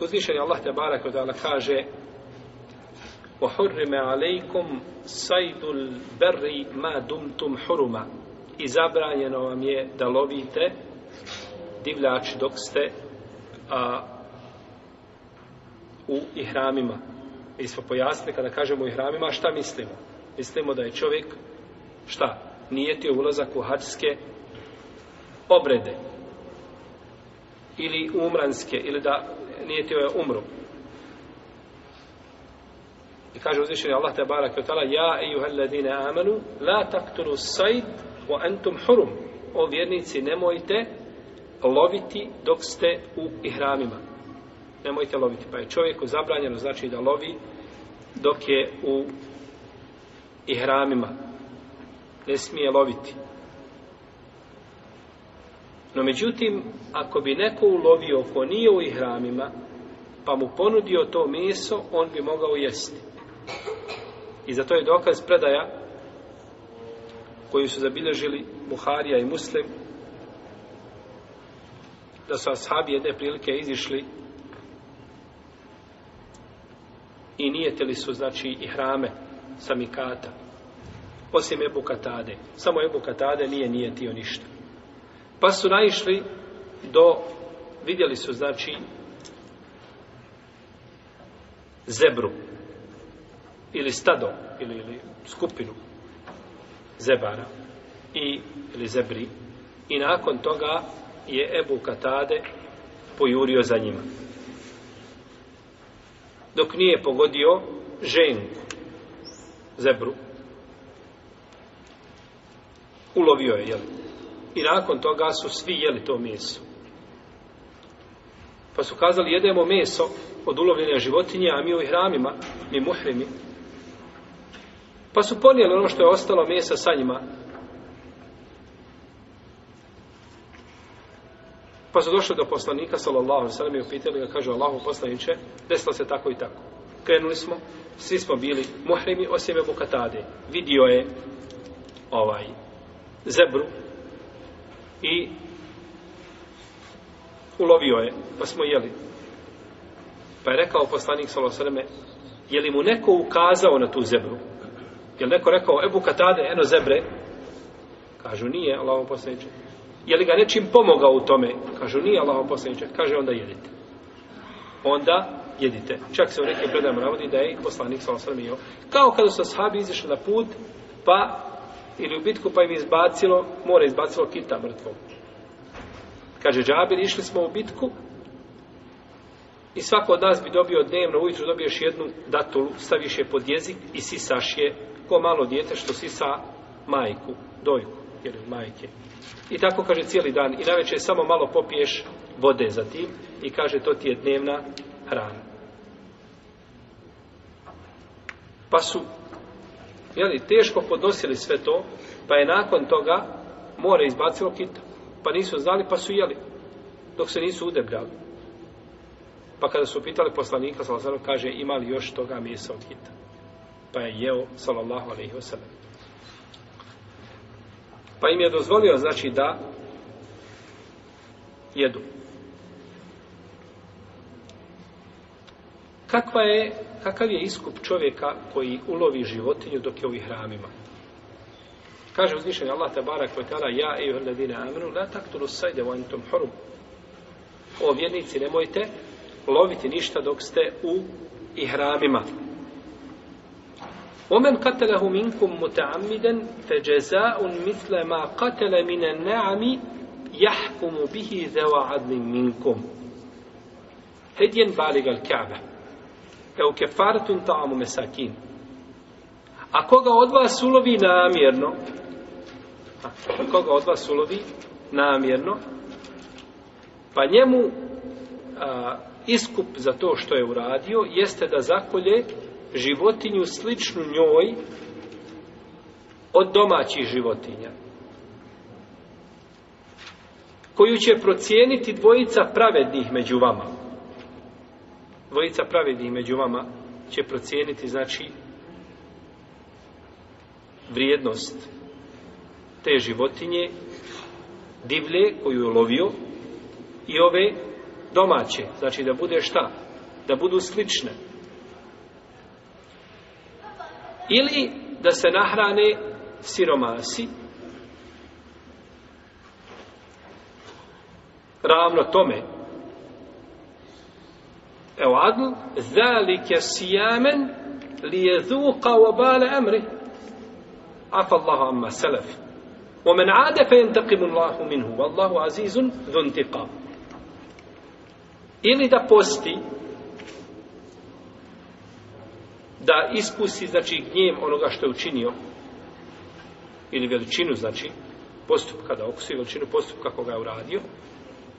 Uzvišen je Allah te barak odala kaže وَحُرِّمَ عَلَيْكُمْ سَيْدُ الْبَرِّ مَا دُمْتُمْ I zabranjeno vam je da lovite divljač dok ste a, u ihramima. Mi smo pojasnili kada kažemo u ihramima šta mislimo? Mislimo da je čovjek šta? Nijetio ulazak u hađske obrede ili umranske ili da nijetio je umru. I kaže uzvišeni Allah te barak ja ja ejuhalladine amanu la taktulu wa entum hurum. O vjernici nemojte loviti dok ste u ihramima. Nemojte loviti. Pa je čovjeku zabranjeno znači da lovi dok je u ihramima. Ne smije loviti. No međutim, ako bi neko ulovio ko nije u ihramima, pa mu ponudio to meso, on bi mogao jesti. I za to je dokaz predaja koju su zabilježili Buharija i Muslim da su ashabi jedne prilike izišli i nijetili su znači i hrame samikata osim Ebu Katade samo Ebu Katade nije nijetio ništa pa su naišli do, vidjeli su znači zebru ili stado ili, ili skupinu zebara i, ili zebri i nakon toga je Ebu Katade pojurio za njima. Dok nije pogodio ženku zebru. Ulovio je, jel? I nakon toga su svi jeli to meso. Pa su kazali, jedemo meso od ulovljenja životinje, a mi u hramima, mi muhrimi. Pa su ponijeli ono što je ostalo mesa sa njima. Pa su došli do poslanika, sallallahu sallam, i upitali ga, kaže, Allahu poslaniće, desilo se tako i tako. Krenuli smo, svi smo bili muhrimi, osim je Vidio je ovaj zebru i ulovio je, pa smo jeli. Pa je rekao poslanik sreme je li mu neko ukazao na tu zebru? Je li neko rekao, Ebu Katade, eno zebre? Kažu, nije, Allaho poslaniče. Je li ga nečim pomogao u tome? Kažu, nije, Allaho poslaniče. Kaže, onda jedite. Onda jedite. Čak se u nekim predajama navodi da je i poslanik Salosaleme jeo. Kao kada su ashabi izišli na put, pa ili u bitku pa im izbacilo, more izbacilo kita mrtvog. Kaže Džabir, išli smo u bitku i svako od nas bi dobio dnevno, ujutru dobiješ jednu datulu, staviš je pod jezik i sisaš je ko malo dijete što sisa majku, dojku, jer majke. I tako kaže cijeli dan i navečer samo malo popiješ vode za tim i kaže to ti je dnevna hrana. Pa su i oni teško podnosili sve to, pa je nakon toga more izbacilo kita. Pa nisu znali, pa su jeli, dok se nisu udebljali. Pa kada su pitali poslanika, sallallahu kaže, ima li još toga mesa od kita? Pa je jeo, sallallahu alaihi Pa im je dozvolio, znači, da jedu. Kakva je, kakav je iskup čovjeka koji ulovi životinju dok je u ihramima? Kaže uzvišenje Allah tabara koji tala ja i ju ladine na la taktulu sajde wa entom hurum. O vjernici, nemojte loviti ništa dok ste u ihramima. Omen katelahu minkum muta'amiden fe jeza'un misle ma katele mine na'ami jahkumu bihi zewa adlim minkum. Hedjen baligal al Evo kefaratun ta'amu mesakin. A koga od vas ulovi namjerno, a koga od vas ulovi namjerno, pa njemu iskup za to što je uradio jeste da zakolje životinju sličnu njoj od domaćih životinja koju će procijeniti dvojica pravednih među vama dvojica pravednih među vama će procijeniti, znači, vrijednost te životinje divlje koju je lovio i ove domaće, znači da bude šta? Da budu slične. Ili da se nahrane siromasi ravno tome evo adl, zalike sijamen li je zuqa obale emri. Afa Allahu amma selef. ومن عاد فينتقم الله منه minhu. Wallahu azizun انتقام ili da posti da ispusti znači gnjev onoga što je učinio ili veličinu znači postupka da okusi veličinu postupka koga je uradio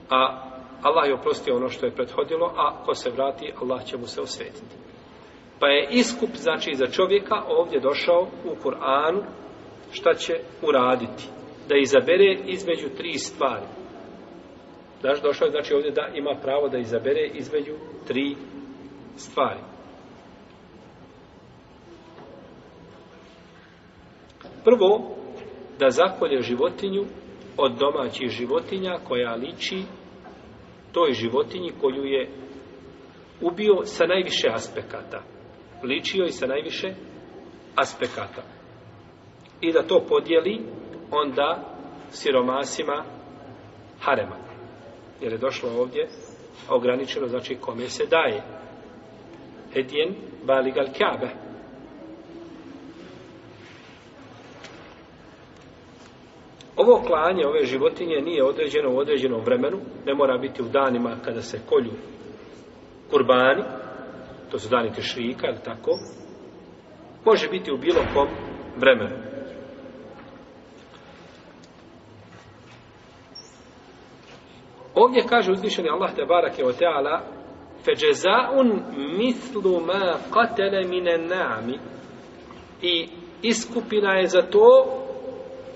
a Allah je oprostio ono što je prethodilo, a ko se vrati, Allah će mu se osvetiti. Pa je iskup, znači, za čovjeka ovdje došao u Kur'anu šta će uraditi. Da izabere između tri stvari. Znači, došao je, znači, ovdje da ima pravo da izabere između tri stvari. Prvo, da zakolje životinju od domaćih životinja koja liči toj životinji koju je ubio sa najviše aspekata. Ličio i sa najviše aspekata. I da to podijeli onda siromasima harema. Jer je došlo ovdje ograničeno, znači kome se daje. Hedjen baligal kjabe. Ovo klanje ove životinje nije određeno u određenom vremenu, ne mora biti u danima kada se kolju kurbani, to su dani tešrika ili tako, može biti u bilo kom vremenu. Ovdje kaže uzvišeni Allah te barake o teala feđezaun mislu ma katele mine nami i iskupina je za to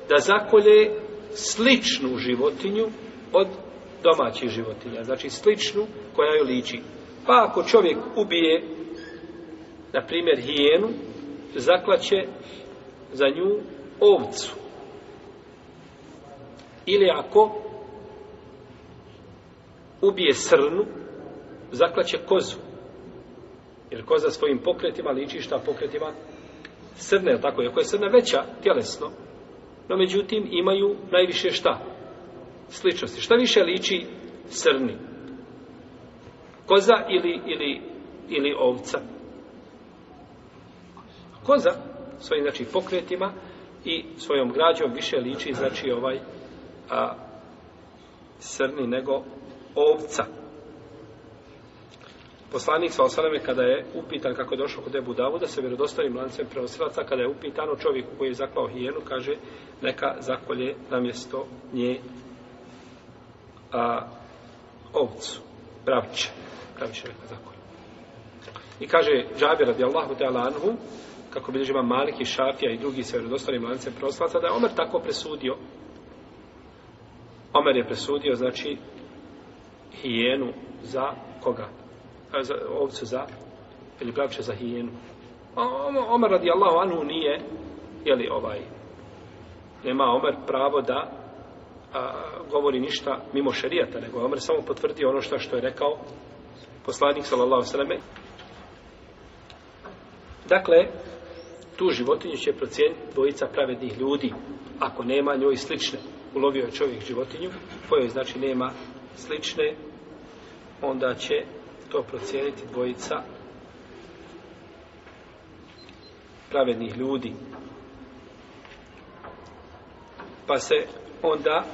da zakolje sličnu životinju od domaćih životinja. Znači sličnu koja joj liči. Pa ako čovjek ubije, na primjer, hijenu, zaklaće za nju ovcu. Ili ako ubije srnu, zaklaće kozu. Jer koza svojim pokretima liči šta pokretima srne, tako je. Ako je srna veća tjelesno, no međutim imaju najviše šta? Sličnosti. Šta više liči srni? Koza ili, ili, ili ovca? Koza svojim znači pokretima i svojom građom više liči znači ovaj a, srni nego ovca. Poslanik sa osaleme kada je upitan kako je došao kod Ebu Davuda sa vjerodostojnim lancem proslavaca kada je upitan o čovjeku koji je zaklao hijenu kaže neka zakolje namjesto nje a, ovcu praviće neka zakolje i kaže Džabir radijallahu te kako bilježi ima Malik i Šafija i drugi sa vjerodostojnim lancem preosilaca, da je Omer tako presudio Omer je presudio znači hijenu za koga? za, ovcu za, ili plavče za hijenu. Omer radi Allahu anhu nije, jeli ovaj, nema Omer pravo da govori ništa mimo šerijata, nego je Omer samo potvrdio ono što, što je rekao poslanik sallallahu sallam. Dakle, tu životinju će procijeniti dvojica pravednih ljudi, ako nema njoj slične. Ulovio je čovjek životinju, kojoj znači nema slične, onda će to procijeniti dvojica pravednih ljudi. Pa se onda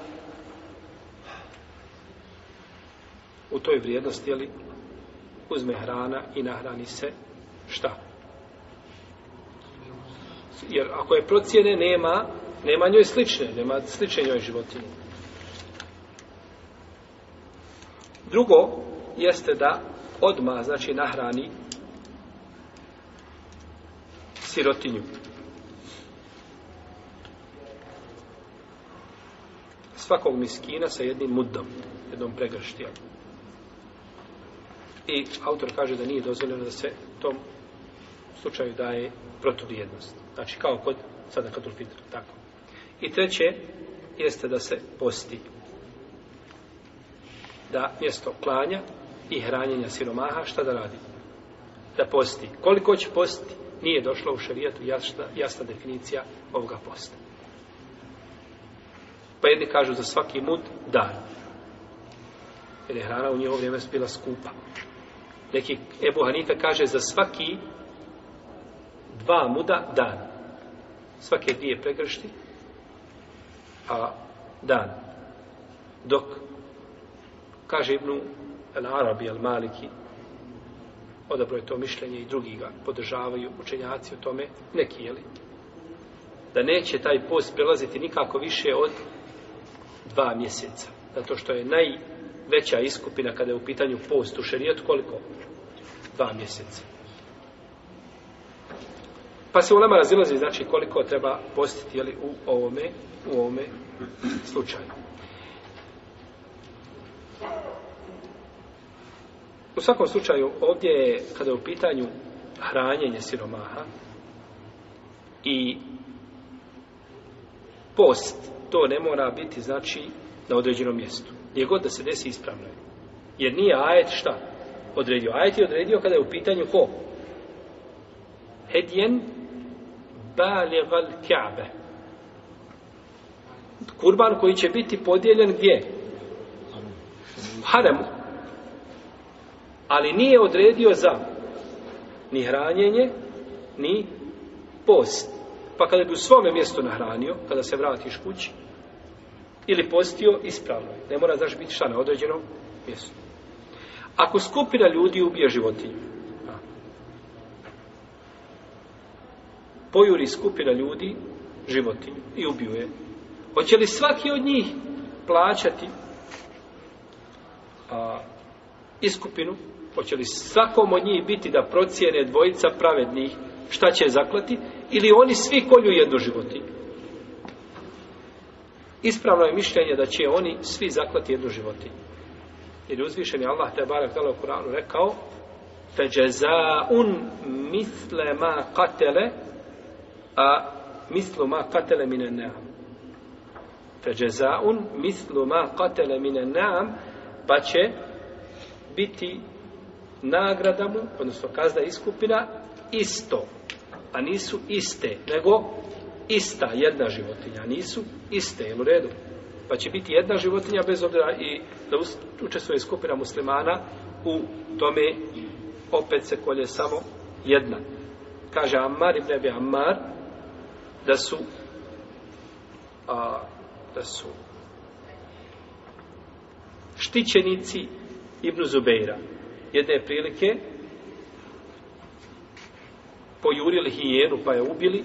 u toj vrijednosti, jeli, uzme hrana i nahrani se šta? Jer ako je procijene, nema, nema njoj slične, nema slične njoj životinje. Drugo, jeste da odmah, znači, nahrani sirotinju. Svakog miskina sa jednim mudom jednom pregrštijom. I autor kaže da nije dozvoljeno da se tom slučaju daje protuvrijednost. Znači, kao kod sada kad fitra, tako. I treće, jeste da se posti. Da mjesto klanja i hranjenja siromaha, šta da radi? Da posti. Koliko će posti, Nije došlo u šarijetu jasna, jasna definicija ovoga posta. Pa jedni kažu za svaki mud dan. Jer je hrana u njihovo vrijeme bila skupa. Neki Ebu Hanife kaže za svaki dva muda dan. Svake dvije pregršti, a dan. Dok, kaže Ibnu El Arabi, El Maliki, odabro je to mišljenje i drugi ga podržavaju učenjaci o tome, neki, jeli? Da neće taj post prelaziti nikako više od dva mjeseca. Zato što je najveća iskupina kada je u pitanju post u šerijetu koliko? Dva mjeseca. Pa se u nama razilazi znači koliko treba postiti jeli, u ovome, u ovome slučaju. U svakom slučaju, ovdje je, kada je u pitanju hranjenje siromaha i post, to ne mora biti, znači, na određenom mjestu. Gdje god da se desi ispravno Jer nije ajet šta odredio. Ajet je odredio kada je u pitanju ko? Hedjen baljeval Kurban koji će biti podijeljen gdje? Haremu. Ali nije odredio za ni hranjenje, ni post. Pa kada bi u svome mjestu nahranio, kada se vratiš kući, ili postio, ispravno Ne mora znaš biti šta na određenom mjestu. Ako skupina ljudi ubije životinju, pojuri skupina ljudi životinju i ubiju je. Hoće li svaki od njih plaćati a, iskupinu Hoće li svakom od njih biti da procijene dvojica pravednih šta će zaklati ili oni svi kolju jednu životinju? Ispravno je mišljenje da će oni svi zaklati jednu životinju. Jer je Allah te barek dala u Kuranu rekao un misle ma katele a mislu ma katele mine neam. Feđezaun mislu ma katele mine neam pa će biti nagrada mu, odnosno kazna iskupina, isto. A nisu iste, nego ista jedna životinja, nisu iste, jel u redu? Pa će biti jedna životinja bez obzira i da učestvuje skupina muslimana u tome opet se kolje samo jedna. Kaže Ammar i Brebi Ammar da su a, da su štićenici Ibnu Zubeira jedne prilike pojurili hijenu pa je ubili,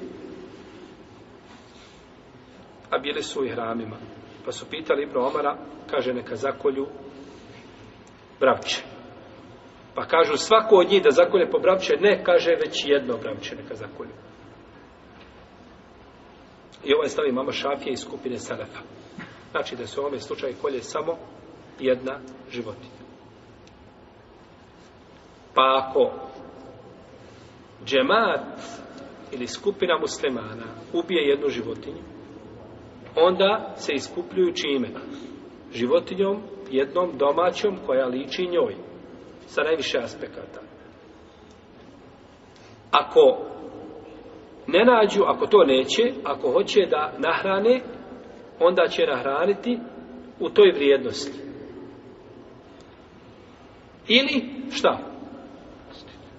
a bili su i hramima. Pa su pitali Ibn Omara, kaže neka zakolju bravče. Pa kažu svako od njih da zakolje po bravče, ne kaže već jedno bravče neka zakolju. I ovaj stavi mama Šafije iz skupine Sarafa. Znači da se u ovome slučaju kolje samo jedna životinja. Pa ako džemat ili skupina muslimana ubije jednu životinju, onda se iskupljuju čime? Životinjom jednom domaćom koja liči njoj sa najviše aspekata. Ako ne nađu, ako to neće, ako hoće da nahrane, onda će nahraniti u toj vrijednosti. Ili šta?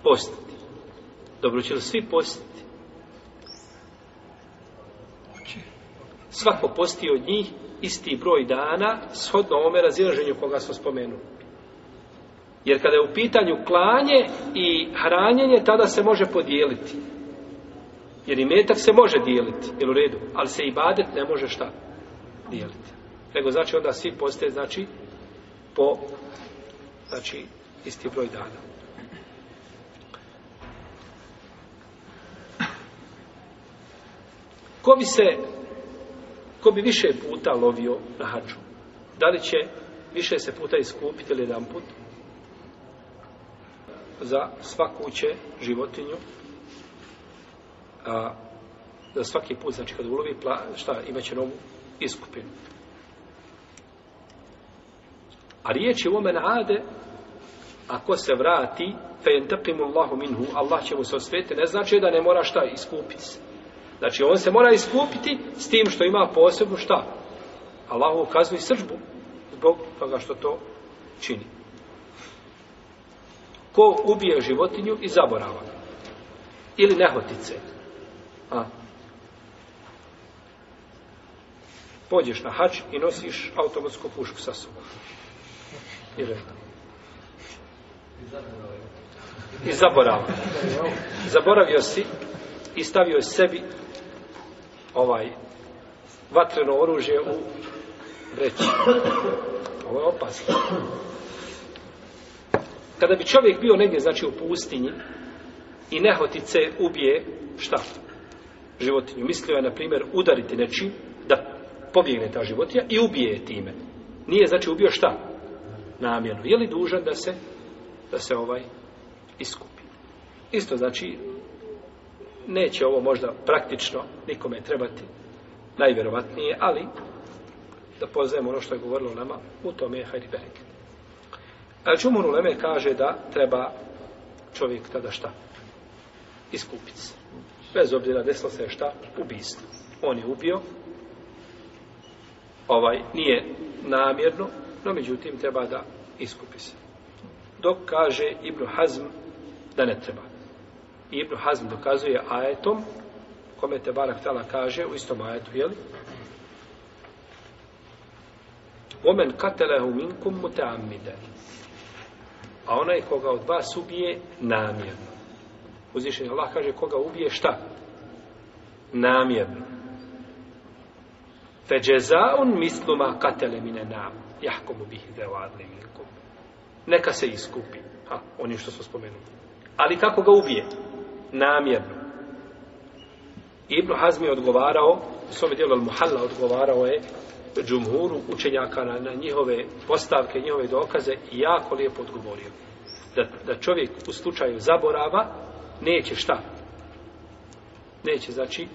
postiti. Dobro će li svi postiti? Svako posti od njih isti broj dana shodno ovome razilaženju koga smo spomenuli. Jer kada je u pitanju klanje i hranjenje, tada se može podijeliti. Jer i metak se može dijeliti, jel u redu? Ali se i badet ne može šta dijeliti. Nego znači onda svi postoje, znači, po, znači, isti broj dana. Ko bi se, ko bi više puta lovio na haču, Da li će više se puta iskupiti ili jedan put? Za svaku će životinju a, za svaki put, znači kad ulovi, šta, imat će novu iskupinu. A riječ je omen ade, ako se vrati, fe Allahu minhu, Allah će mu se osvijeti, ne znači da ne mora šta iskupiti se. Znači on se mora iskupiti s tim što ima posebnu šta? Allah ukazuje i sržbu zbog toga što to čini. Ko ubije životinju i zaborava. Ili nehotice. A. Pođeš na hač i nosiš automatsku pušku sa sobom. I I zaborava. Zaboravio si i stavio je sebi ovaj vatreno oružje u vreću. Ovo je opasno. Kada bi čovjek bio negdje, znači u pustinji, i nehotice ubije, šta? Životinju. Mislio je, na primjer, udariti nečim, da pobjegne ta životinja i ubije je time. Nije, znači, ubio šta? Namjerno. Je li dužan da se, da se ovaj iskupi? Isto znači, Neće ovo možda praktično nikome trebati, najvjerovatnije, ali da poznajemo ono što je govorilo nama, u tome je hajdi berek. A Čumur kaže da treba čovjek tada šta? Iskupiti se. Bez obzira desilo se šta? Ubijstvo. On je ubio, ovaj nije namjerno, no međutim treba da iskupi se. Dok kaže Ibn Hazm da ne treba. I Ibn Hazm dokazuje ajetom, kome te Barak Tala kaže, u istom ajetu, jeli? Omen katelehu minkum amide A onaj koga od vas ubije namjerno. Uzvišenje Allah kaže koga ubije šta? Namjerno. Feđezaun misluma katele mine nam. Jahkomu bih deladli minkum. Neka se iskupi. Ha, oni što smo spomenuli. Ali kako ga ubije? namjerno. Ibn Hazmi je odgovarao, u svome dijelu Al-Muhalla odgovarao je džumhuru učenjaka na, njihove postavke, njihove dokaze i jako lijepo odgovorio. Da, da čovjek u slučaju zaborava neće šta? Neće, znači,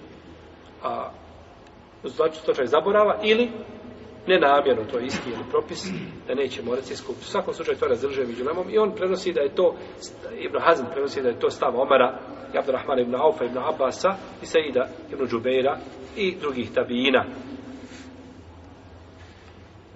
a, u slučaju zaborava ili nenamjerno, to je isti ili propis, da neće morati skupiti. U svakom slučaju to razržuje među lemom i on prenosi da je to, Ibn Hazm prenosi da je to stav Omara, Abdurrahman ibn Aufa, ibn Abasa i Saida ibn Džubeira i drugih tabijina.